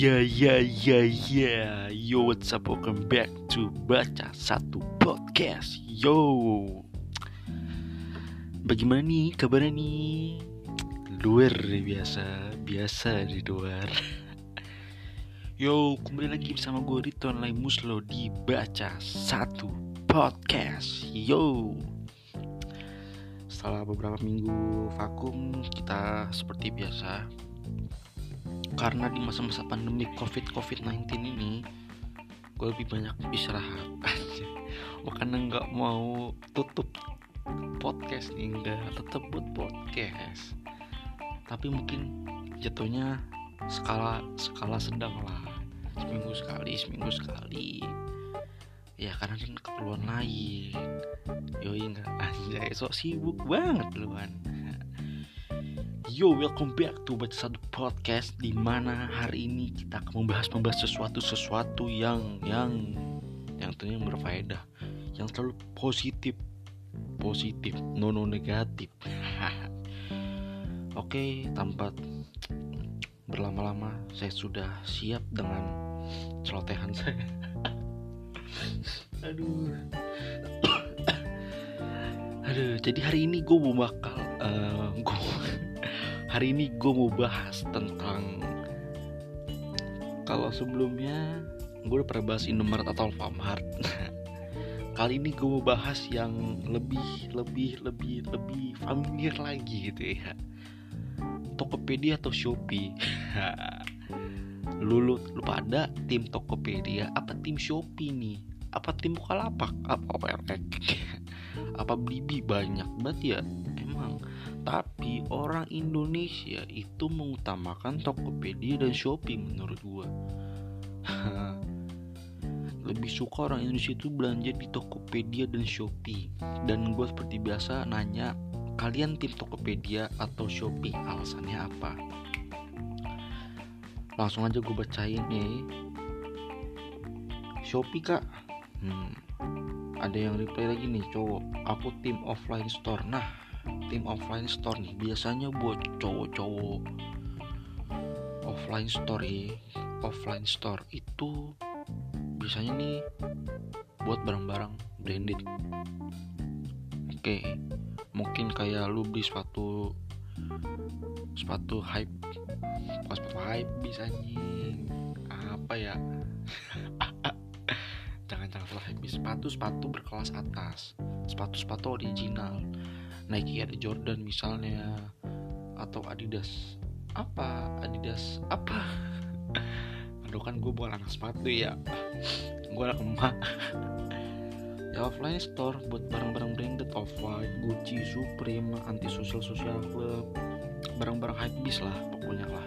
Yeah, yeah, yeah, yeah. Yo, what's up? Welcome back to Baca Satu Podcast. Yo. Bagaimana nih kabarnya nih? Luar biasa, biasa di luar. Yo, kembali lagi bersama gue Riton Lai Muslo di Baca Satu Podcast. Yo. Setelah beberapa minggu vakum, kita seperti biasa karena di masa-masa pandemi covid covid 19 ini gue lebih banyak istirahat. Aja makanya nggak mau tutup podcast nih nggak tetap buat podcast. Tapi mungkin jatuhnya skala skala sedang lah. Seminggu sekali seminggu sekali. Ya karena kan keperluan lain. Yoi nggak. Anjay sok sibuk banget lu kan Yo, welcome back to Baca Satu Podcast di mana hari ini kita akan membahas membahas sesuatu sesuatu yang yang yang tentunya berfaedah, yang terlalu positif, positif, nono negatif. Oke, tanpa berlama-lama, saya sudah siap dengan celotehan saya. Aduh, aduh. Jadi hari ini gue mau bakal, uh, gue hari ini gue mau bahas tentang kalau sebelumnya gue udah pernah bahas Indomaret atau Alfamart. Kali ini gue mau bahas yang lebih lebih lebih lebih familiar lagi gitu ya. Tokopedia atau Shopee? Lu, lu, lu pada tim Tokopedia apa tim Shopee nih? Apa tim Bukalapak? Apa apa? Apa Blibi? Banyak banget ya tapi orang Indonesia itu mengutamakan Tokopedia dan Shopee menurut gua. Lebih suka orang Indonesia itu belanja di Tokopedia dan Shopee. Dan gue seperti biasa nanya, kalian tim Tokopedia atau Shopee? Alasannya apa? Langsung aja gue bacain nih. Shopee kak. Hmm, ada yang reply lagi nih cowok. Aku tim offline store. Nah, tim offline store nih. Biasanya buat cowok-cowok offline store ya. Offline store itu biasanya nih buat barang-barang branded. Oke mungkin kayak lu beli sepatu sepatu hype. Pas sepatu hype bisa nih apa ya? Jangan jangan salah hype sepatu sepatu berkelas atas. Sepatu sepatu original Nike ada Jordan misalnya atau Adidas. Apa? Adidas apa? Aduh kan gue bukan anak sepatu ya. Gue anak emak. Ya offline store buat barang-barang branded off-white Gucci Supreme anti social social club barang-barang hype bis lah pokoknya lah.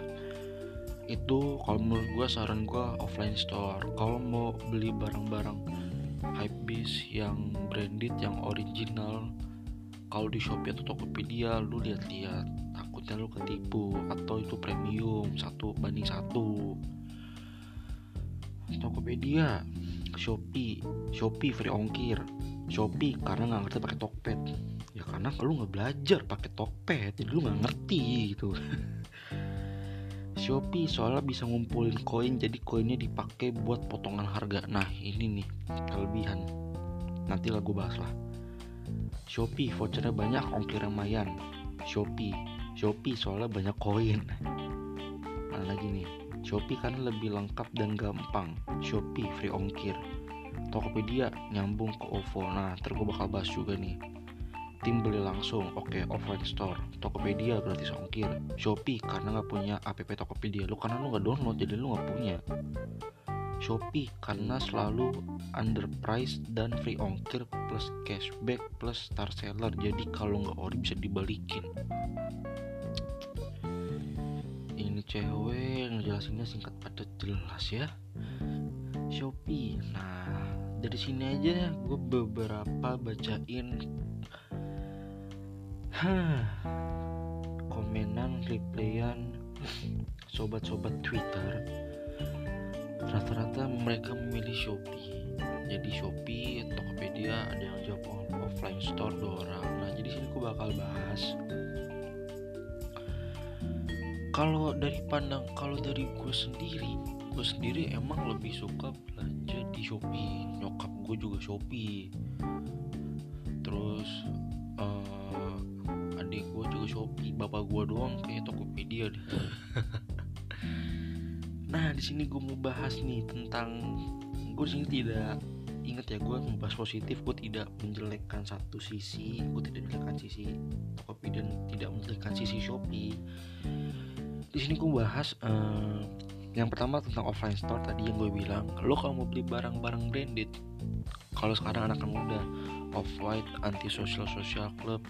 Itu kalau menurut gue saran gue offline store. Kalau mau beli barang-barang hype bis yang branded yang original kalau di Shopee atau Tokopedia lu lihat-lihat. Takutnya lu ketipu. Atau itu premium satu banding satu. Tokopedia Shopee Shopee free ongkir. Shopee karena nggak ngerti pakai Tokped. Ya karena lu nggak belajar pakai Tokped jadi lu nggak ngerti gitu. Shopee soalnya bisa ngumpulin koin jadi koinnya dipakai buat potongan harga. Nah ini nih kelebihan. Nanti lah gue bahas lah Shopee vouchernya banyak ongkir lumayan. Shopee Shopee soalnya banyak koin. Mana lagi nih? Shopee kan lebih lengkap dan gampang. Shopee free ongkir. Tokopedia nyambung ke OVO. Nah ntar gue bakal bahas juga nih. Tim beli langsung. Oke okay, offline store. Tokopedia gratis ongkir. Shopee karena nggak punya app Tokopedia. Lu karena lu nggak download jadi lu nggak punya Shopee karena selalu underpriced dan free ongkir plus cashback plus star seller. Jadi kalau nggak ori bisa dibalikin. Ini cewek yang jelasinnya singkat padat jelas ya. Shopee. Nah dari sini aja gue beberapa bacain Hah, komenan replyan sobat-sobat Twitter rata-rata mereka memilih Shopee. Jadi Shopee Tokopedia ada yang jawab offline store dua orang. Nah jadi sini aku bakal bahas. Kalau dari pandang kalau dari gue sendiri gue sendiri emang lebih suka belanja di Shopee. Nyokap gue juga Shopee. Terus uh, adik gue juga Shopee. Bapak gue doang kayak Tokopedia deh sini gue mau bahas nih tentang gue sini tidak ingat ya gue membahas positif gue tidak menjelekkan satu sisi gue tidak menjelekkan sisi Tokopedia dan tidak menjelekkan sisi Shopee. Di sini gue bahas uh, yang pertama tentang offline store tadi yang gue bilang lo kalau mau beli barang-barang branded kalau sekarang anak muda off white anti social social club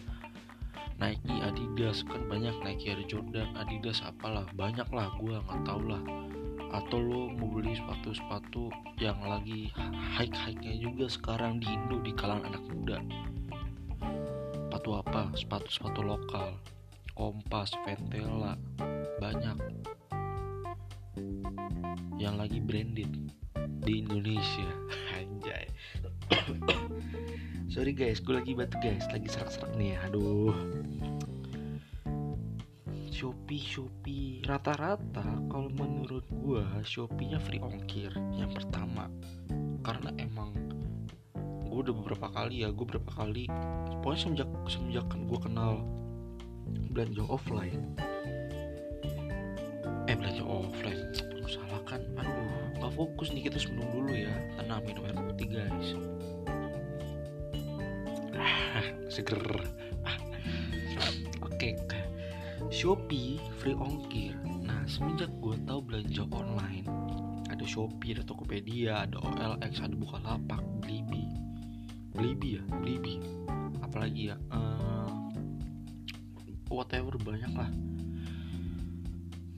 Nike Adidas kan banyak Nike ada Jordan Adidas apalah banyak lah gue nggak tau lah atau lo mau beli sepatu-sepatu yang lagi high-high-nya juga sekarang di Indo di kalangan anak muda? Sepatu apa? Sepatu-sepatu lokal. Kompas, Ventela banyak. Yang lagi branded di Indonesia. Anjay. Sorry guys gue lagi batu guys lagi serak-serak nih ya. Aduh Shopee Shopee. Rata-rata kalau menurut gue Shopee-nya free ongkir yang pertama. Karena emang gue udah beberapa kali ya gue beberapa kali pokoknya semenjak semenjak gue kenal belanja offline. Eh belanja offline salah kan? Aduh nggak fokus nih kita minum dulu ya. Tenang minum air putih guys. Ah, seger Shopee free ongkir. Nah semenjak gue tahu belanja online ada Shopee ada Tokopedia ada OLX ada Bukalapak Blibi. Blibi ya? Blibi. Apalagi ya? Uh, whatever banyak lah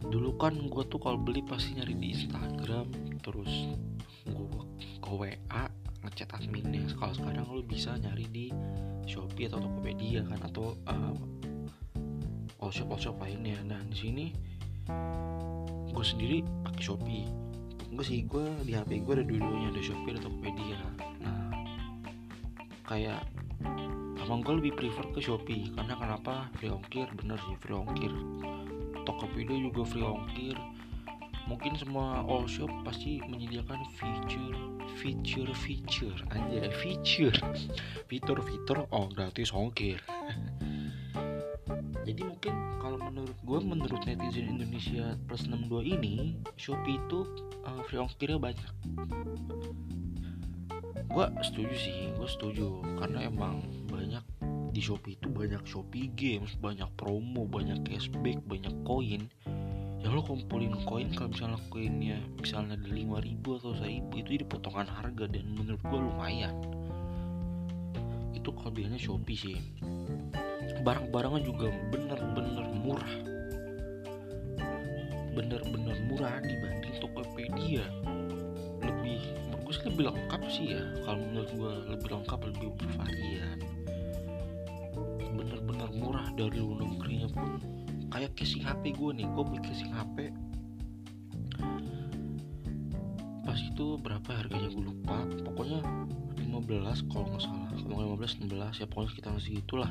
dulu kan gue tuh kalau beli pasti nyari di Instagram terus gue ke WA ngechat adminnya kalau sekarang lo bisa nyari di Shopee atau Tokopedia kan atau uh, all shop all shop lainnya. Nah di sini gue sendiri pakai Shopee. Gue sih gue di HP gue ada dua-duanya ada Shopee atau Tokopedia. Nah kayak emang gue lebih prefer ke Shopee. Karena kenapa? Free ongkir bener sih free ongkir. Tokopedia juga free ongkir. Mungkin semua all shop pasti menyediakan feature feature feature. Aja feature. Fitur fitur oh gratis ongkir jadi mungkin kalau menurut gue menurut netizen Indonesia plus 62 ini Shopee itu uh, free ongkirnya banyak gue setuju sih gue setuju karena emang banyak di Shopee itu banyak Shopee Games, banyak promo, banyak cashback, banyak koin. Ya lo kumpulin koin kalau misalnya koinnya misalnya ada 5000 atau 1000 itu jadi potongan harga dan menurut gua lumayan. Itu kelebihannya Shopee sih. Barang-barangnya juga bener-bener murah. Bener-bener murah dibanding Tokopedia. Lebih sih lebih lengkap sih ya. Kalau menurut gue lebih lengkap, lebih bervarian bener-bener murah dari luar negerinya pun kayak casing HP gue nih gue beli casing HP pas itu berapa harganya gue lupa pokoknya 15 kalau nggak salah kalau 15 16 ya pokoknya sekitar segitulah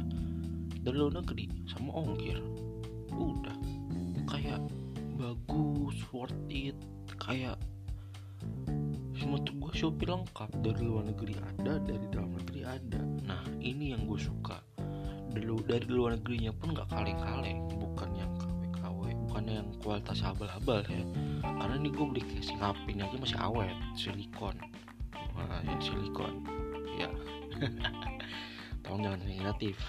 dari luar negeri sama ongkir. Udah. Kayak bagus worth it. Kayak menurut gue Shopee lengkap. Dari luar negeri ada dari dalam negeri ada. Nah ini yang gue suka. Dari, dari luar negerinya pun nggak kaleng-kaleng. Bukan yang KW-KW bukan yang kualitas abal-abal ya. Karena ini gue beli HP ini aja masih awet silikon. Wah ya silikon. Ya. Tolong jangan negatif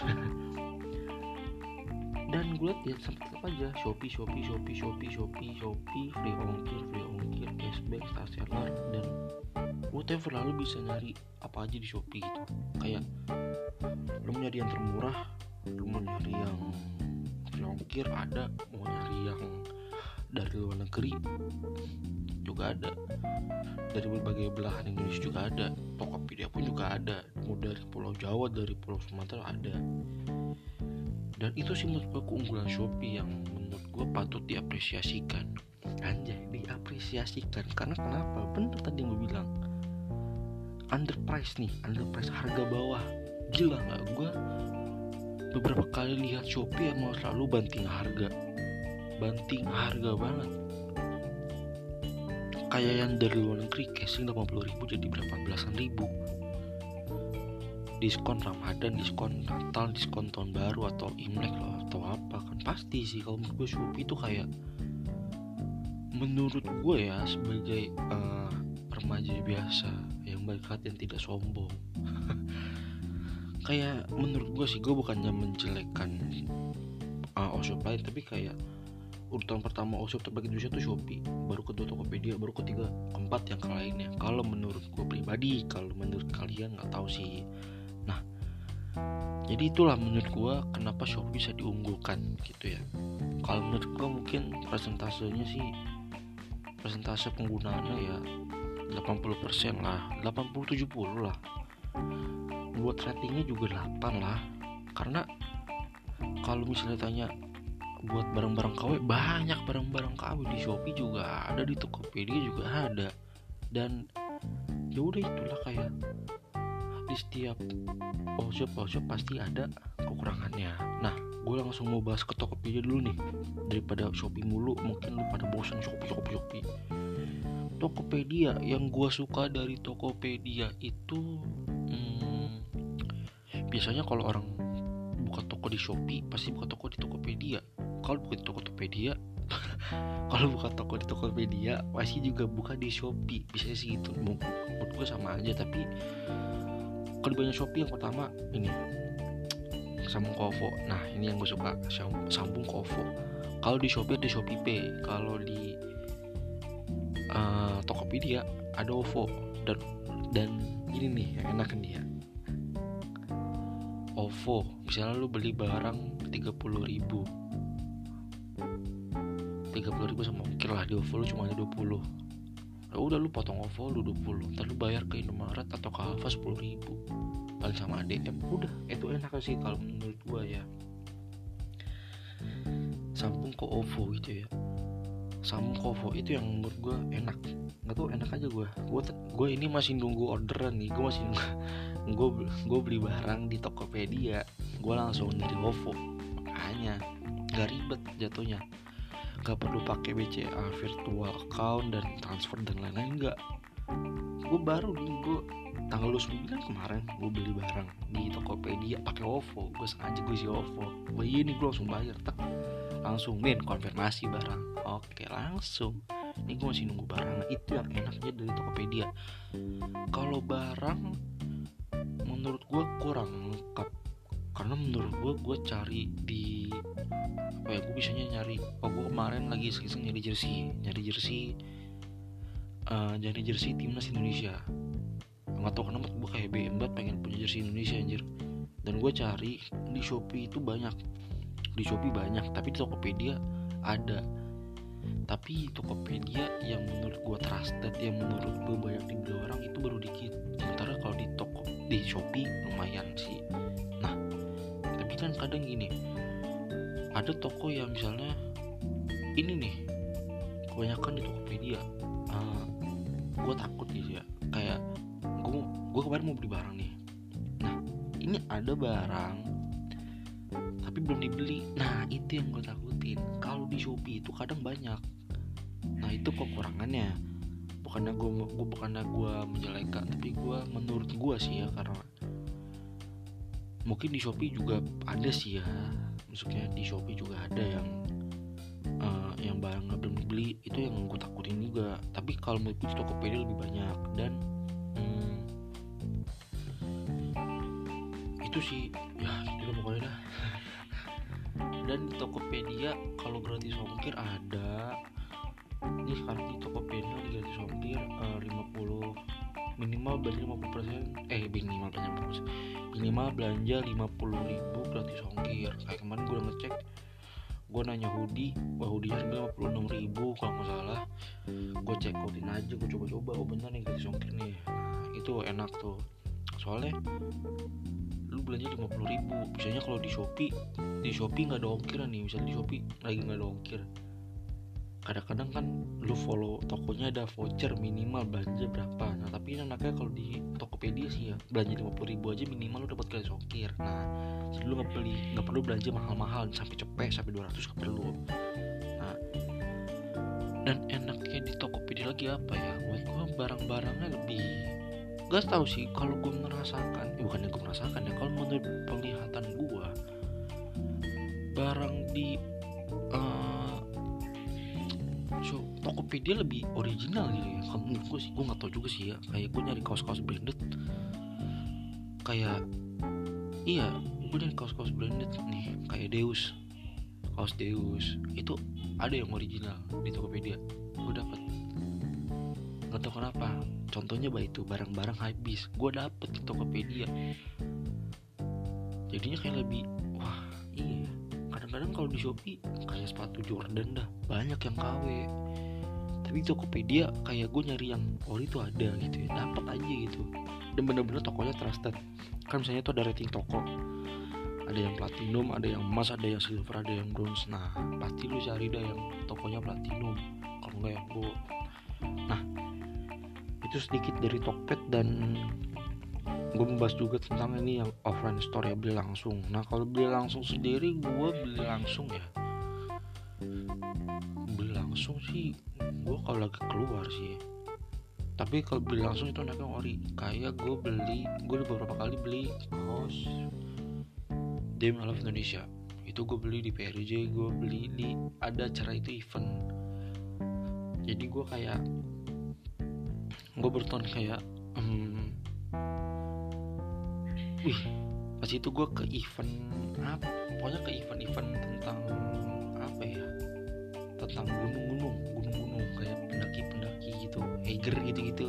dan gue liat ya sempat aja Shopee Shopee Shopee Shopee Shopee Shopee free ongkir free ongkir cashback star seller dan whatever lalu bisa nyari apa aja di Shopee gitu. Kayak lo mau nyari yang termurah lo mau nyari yang free ongkir ada mau nyari yang dari luar negeri juga ada. Dari berbagai belahan Indonesia juga ada Tokopedia pun juga ada. Mau dari Pulau Jawa dari Pulau Sumatera ada dan itu sih menurut gue keunggulan Shopee yang menurut gue patut diapresiasikan. Anjay diapresiasikan. Karena kenapa? Bener tadi yang gue bilang. Underprice nih underprice harga bawah. Gila nggak? Gue beberapa kali lihat Shopee emang selalu banting harga. Banting harga banget. Kayak yang dari luar negeri casing 80 ribu jadi berapa belasan ribu diskon Ramadan, diskon Natal, diskon tahun baru atau Imlek loh atau apa kan. Pasti sih kalau menurut gue Shopee itu kayak menurut gue ya sebagai uh, remaja biasa yang baik hati yang tidak sombong. Kayak menurut gue sih gue bukannya menjelekkan uh, Oshop lain tapi kayak urutan pertama Oshop terbaik Indonesia tuh Shopee. Baru kedua Tokopedia baru ketiga keempat yang lainnya. Kalau menurut gue pribadi kalau menurut kalian nggak tahu sih jadi itulah menurut gue kenapa Shopee bisa diunggulkan gitu ya. Kalau menurut gue mungkin persentasenya sih persentase penggunaannya ya 80% lah 80-70 lah. Buat ratingnya juga 8 lah. Karena kalau misalnya tanya buat barang-barang KW banyak barang-barang KW di Shopee juga ada di Tokopedia juga ada. Dan ya udah itulah kayak di setiap workshop workshop pasti ada kekurangannya. Nah gue langsung mau bahas ke Tokopedia dulu nih. Daripada Shopee mulu mungkin lu pada bosan Shopee Shopee Shopee. Tokopedia yang gue suka dari Tokopedia itu hmm, biasanya kalau orang buka toko di Shopee pasti buka toko di Tokopedia. Kalau buka di Tokopedia kalau buka toko di Tokopedia pasti juga buka di Shopee. Bisa sih gitu menurut gue sama aja tapi kelebihannya Shopee yang pertama ini. Sambung kovo. Nah ini yang gue suka. Sambung kovo. Kalau di Shopee ada Shopee Pay. Kalau di uh, Tokopedia ada OVO. Dan dan ini nih yang enak dia. OVO. Misalnya lu beli barang 30 ribu. 30 ribu sama ongkir lah. Di OVO lu cuma ada 20 ya udah lu potong OVO lu 20 ntar lu bayar ke Indomaret atau ke Alfa 10 ribu. Paling sama ADM udah itu enak sih kalau menurut gua ya. Sambung ke OVO gitu ya. Sambung ke OVO itu yang menurut gua enak. Nggak tau enak aja gua. Gua gua ini masih nunggu orderan nih. Gua masih nunggu gue beli barang di Tokopedia. Gue langsung nyari OVO. Makanya gak ribet jatuhnya gak perlu pakai BCA virtual account dan transfer dan lain-lain enggak gue baru nih gue tanggal 29 kemarin gue beli barang di Tokopedia pakai OVO gue sengaja gue isi OVO gue ini gue langsung bayar tak langsung min konfirmasi barang. Oke langsung. Ini gue masih nunggu barang. Itu yang enaknya dari Tokopedia. Kalau barang menurut gue kurang lengkap karena menurut gue gue cari di apa ya gue bisanya nyari oh gue kemarin lagi iseng nyari jersey nyari jersey uh, nyari jersey timnas Indonesia. Nggak tahu kenapa gue kayak BM banget pengen punya jersey Indonesia anjir. Dan gue cari di Shopee itu banyak. Di Shopee banyak tapi di Tokopedia ada. Tapi Tokopedia yang menurut gue trusted yang menurut gue banyak dibeli orang itu baru dikit. Sementara kalau di toko di Shopee lumayan sih kan kadang gini ada toko yang misalnya ini nih kebanyakan di Tokopedia. Uh, ah, gue takut gitu ya. Kayak gue gue kemarin mau beli barang nih. Nah ini ada barang tapi belum dibeli. Nah itu yang gue takutin. Kalau di Shopee itu kadang banyak. Nah itu kekurangannya. Bukannya gue gue bukannya gue menjelekkan tapi gue menurut gue sih ya karena mungkin di Shopee juga ada sih ya. Maksudnya di Shopee juga ada yang uh, yang barang belum dibeli itu yang gue takutin juga. Tapi kalau menurut di Tokopedia lebih banyak dan hmm, itu sih. Ya itu pokoknya dah. Dan di Tokopedia kalau gratis ongkir ada. Ini sekarang di Tokopedia gratis ongkir uh, 50 minimal belanja 50% eh minimal belanja 50% minimal belanja 50 ribu gratis ongkir. Kayak kemarin gue udah ngecek gue nanya hoodie wah hoodie harga 56 ribu kalau nggak salah. Gue cek outin aja gue coba-coba oh bener nih gratis ongkir nih. Nah itu enak tuh. Soalnya lu belanja 50 ribu. Misalnya kalau di Shopee di Shopee nggak ada ongkir nih. Misalnya di Shopee lagi nggak ada ongkir kadang-kadang kan lu follow tokonya ada voucher minimal belanja berapa. Nah tapi enaknya kalau di Tokopedia sih ya belanja 50 ribu aja minimal lu dapat kali ongkir nah jadi lu nggak beli nggak perlu belanja mahal-mahal sampai cepet sampai 200 nggak perlu. Nah dan enaknya di Tokopedia lagi apa ya? Buat gue barang-barangnya lebih gak tau sih kalau gue merasakan eh, bukannya gue merasakan ya kalau menurut penglihatan gue barang di Tokopedia lebih original gitu ya. Kalau menurut gue sih gue nggak tau juga sih ya. Kayak gue nyari kaos-kaos branded. Kayak iya gue nyari kaos-kaos branded nih. Kayak Deus. Kaos Deus. Itu ada yang original di Tokopedia. Gue dapet. Nggak tahu kenapa. Contohnya bah itu barang-barang habis. Gue dapet di Tokopedia. Jadinya kayak lebih wah iya. Kadang-kadang kalau di Shopee kayak sepatu Jordan dah. Banyak yang KW di Tokopedia kayak gue nyari yang ori itu ada gitu ya. Dapat aja gitu. Dan bener-bener tokonya trusted. Kan misalnya itu ada rating toko. Ada yang platinum ada yang emas ada yang silver ada yang bronze. Nah pasti lu cari dah yang tokonya platinum. Kalau enggak yang gold nah itu sedikit dari Tokped dan gue membahas juga tentang ini yang offline store ya beli langsung. Nah kalau beli langsung sendiri gue beli langsung ya langsung sih gue kalau lagi keluar sih. Tapi kalau beli langsung itu enaknya ori. Kayak gue beli gue beberapa kali beli kaos Dem I Love Indonesia. Itu gue beli di PRJ gue beli di ada acara itu event. Jadi gue kayak gue berton kayak um, wih pas itu gue ke event apa? Pokoknya ke event-event tentang tentang gunung-gunung gunung-gunung kayak pendaki-pendaki gitu Eiger gitu-gitu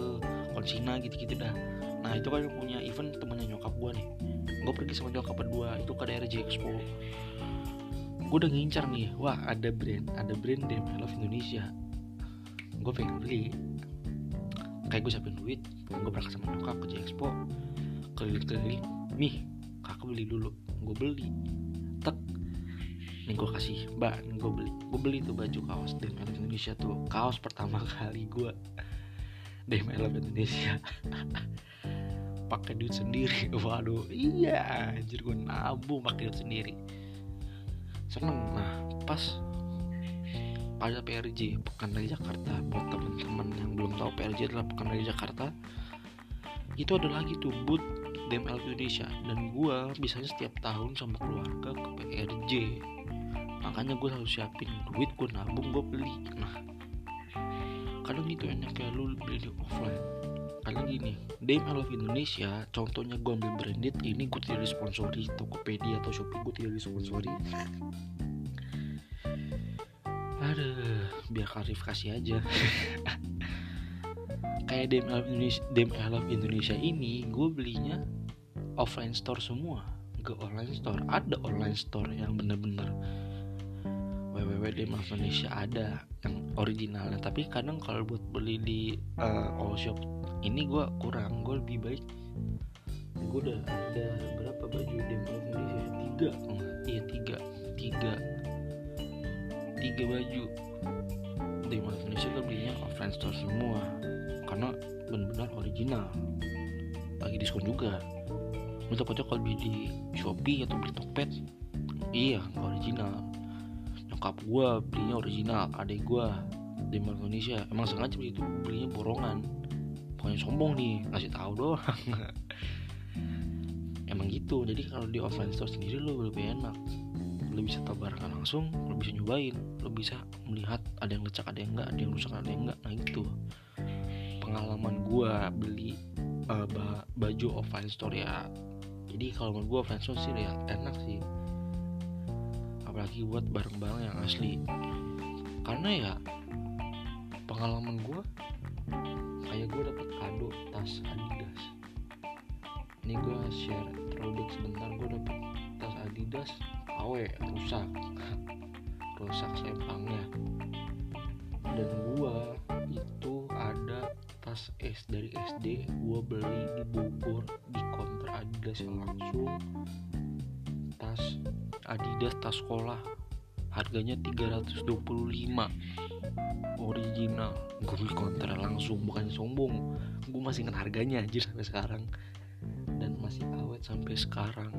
konsina gitu-gitu dah. Nah itu kan punya event temannya nyokap gue nih. Gue pergi sama nyokap berdua itu ke daerah J Expo. Gue udah ngincar nih wah ada brand ada brand Dem I Indonesia. Gue pengen beli. Kayak gue siapin duit gue berangkat sama nyokap ke J Expo. Keliling-keliling nih kakak beli dulu. Gue beli nih gue kasih mbak nih gue beli. Gue beli tuh baju kaos Love Indonesia tuh. Kaos pertama kali gue Dem I Love Indonesia. Pakai duit sendiri. Waduh iya anjir gue nabung pakai duit sendiri. Seneng. Nah pas pada PRJ Pekan Raya Jakarta. Buat teman-teman yang belum tahu PRJ adalah Pekan Raya Jakarta. Itu ada lagi tuh boot DML Indonesia. Dan gue biasanya setiap tahun sama keluarga ke PRJ makanya gue selalu siapin duit gue nabung gue beli. Nah kadang gitu enak kayak lu beli di offline. Karena gini Dame I Love Indonesia contohnya gue ambil branded ini gue tidak disponsori Tokopedia atau Shopee gue tidak disponsori. Aduh biar klarifikasi aja. Kayak Dame I Love Indonesia, Love Indonesia ini gue belinya offline store semua. Ke online store ada online store yang bener-bener www Indonesia ada yang originalnya. Tapi kadang kalau buat beli di uh, all shop ini gue kurang gue lebih baik gue udah ada berapa baju demo Indonesia? Tiga. Oh, iya tiga. Tiga. Tiga baju demo Indonesia gue belinya offline store semua. Karena benar-benar original. Lagi diskon juga. Untuk kocok kalau beli di Shopee atau beli Tokped iya original nyokap gue belinya original adik gue di Indonesia. Emang sengaja begitu belinya borongan. Pokoknya sombong nih ngasih tahu doang. Emang gitu jadi kalau di offline store sendiri lo lebih enak. Lo bisa tahu barang langsung lo bisa nyobain lo bisa melihat ada yang lecak ada yang enggak ada yang rusak ada yang enggak. Nah itu. Pengalaman gua beli uh, baju offline store ya. Jadi kalau menurut gua offline store sih ya enak sih apalagi buat barang-barang yang asli. Karena ya pengalaman gua kayak gue dapet kado tas Adidas. Ini gue share throwback sebentar gue dapet tas Adidas awe rusak. Rusak sempangnya dan gue itu ada tas S dari SD gue beli di Bogor di counter Adidas yang langsung tas Adidas tas sekolah. Harganya 325 original. Gue beli kontra langsung bukan sombong. Gue masih ingat harganya anjir sampai sekarang. Dan masih awet sampai sekarang.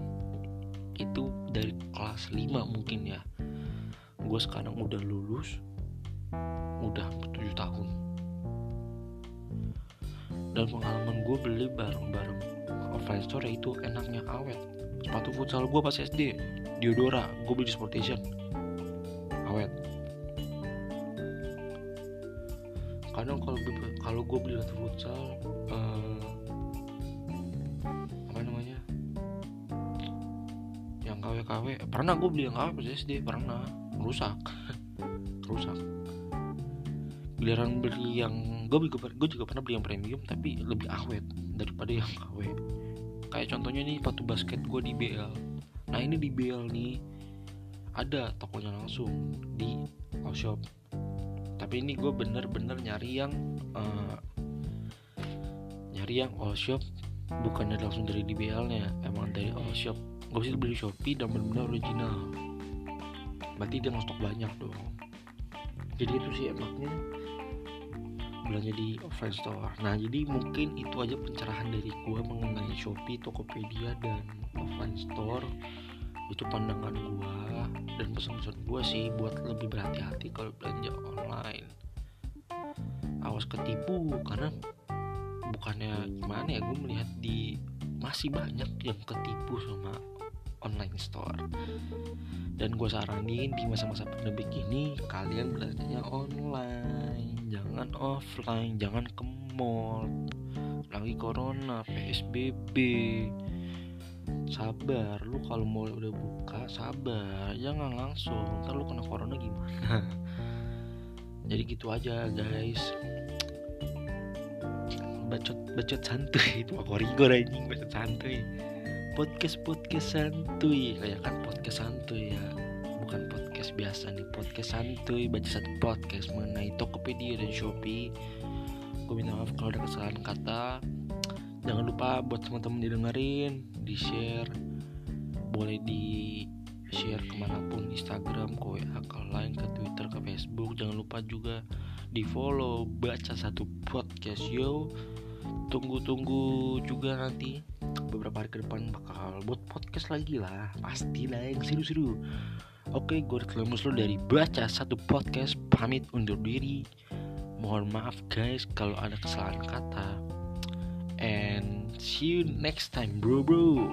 Itu dari kelas 5 mungkin ya. Gue sekarang udah lulus udah 7 tahun. Dan pengalaman gue beli bareng-bareng offline store itu enaknya awet sepatu futsal gue pas SD Diodora gue beli di Sportation awet. Kadang kalau kalau gue beli sepatu futsal uh, apa namanya yang KW KW pernah gue beli yang KW pas SD pernah. Rusak. Rusak. Giliran beli yang gue juga gue juga pernah beli yang premium tapi lebih awet daripada yang KW kayak contohnya nih sepatu basket gue di BL nah ini di BL nih ada tokonya langsung di shop. Tapi ini gue bener-bener nyari yang uh, nyari yang all shop. Bukannya langsung dari DBL nya emang dari all shop. Gue bisa beli Shopee dan bener-bener original. Berarti dia ngestok banyak dong. Jadi itu sih enaknya belanja di offline store. Nah jadi mungkin itu aja pencerahan dari gue mengenai Shopee, Tokopedia dan offline store. Itu pandangan gue dan pesan-pesan gue sih buat lebih berhati-hati kalau belanja online. Awas ketipu karena bukannya gimana ya gue melihat di masih banyak yang ketipu sama online store. Dan gue saranin di masa-masa pandemi ini kalian belanjanya online jangan offline jangan ke mall. Lagi corona psbb sabar lu kalau mall udah buka sabar. Jangan langsung ntar lu kena corona gimana? Jadi gitu aja guys. Bacot bacot santuy. Itu aku rigor anjing bacot santuy. Podcast podcast santuy. Kayak kan podcast santuy ya podcast biasa nih podcast santuy baca satu podcast mengenai Tokopedia dan Shopee. Gue minta maaf kalau ada kesalahan kata. Jangan lupa buat teman-teman didengerin di share boleh di share ke mana pun Instagram ke WA ke Line ke Twitter ke Facebook. Jangan lupa juga di follow baca satu podcast. Yo tunggu-tunggu juga nanti beberapa hari ke depan bakal buat podcast lagi lah. Pasti lah yang seru-seru oke gue Reklamus lo dari baca satu podcast pamit undur diri. Mohon maaf guys kalau ada kesalahan kata. And see you next time bro bro